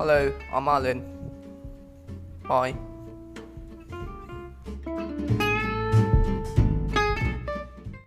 Hello, I'm Alan. Bye.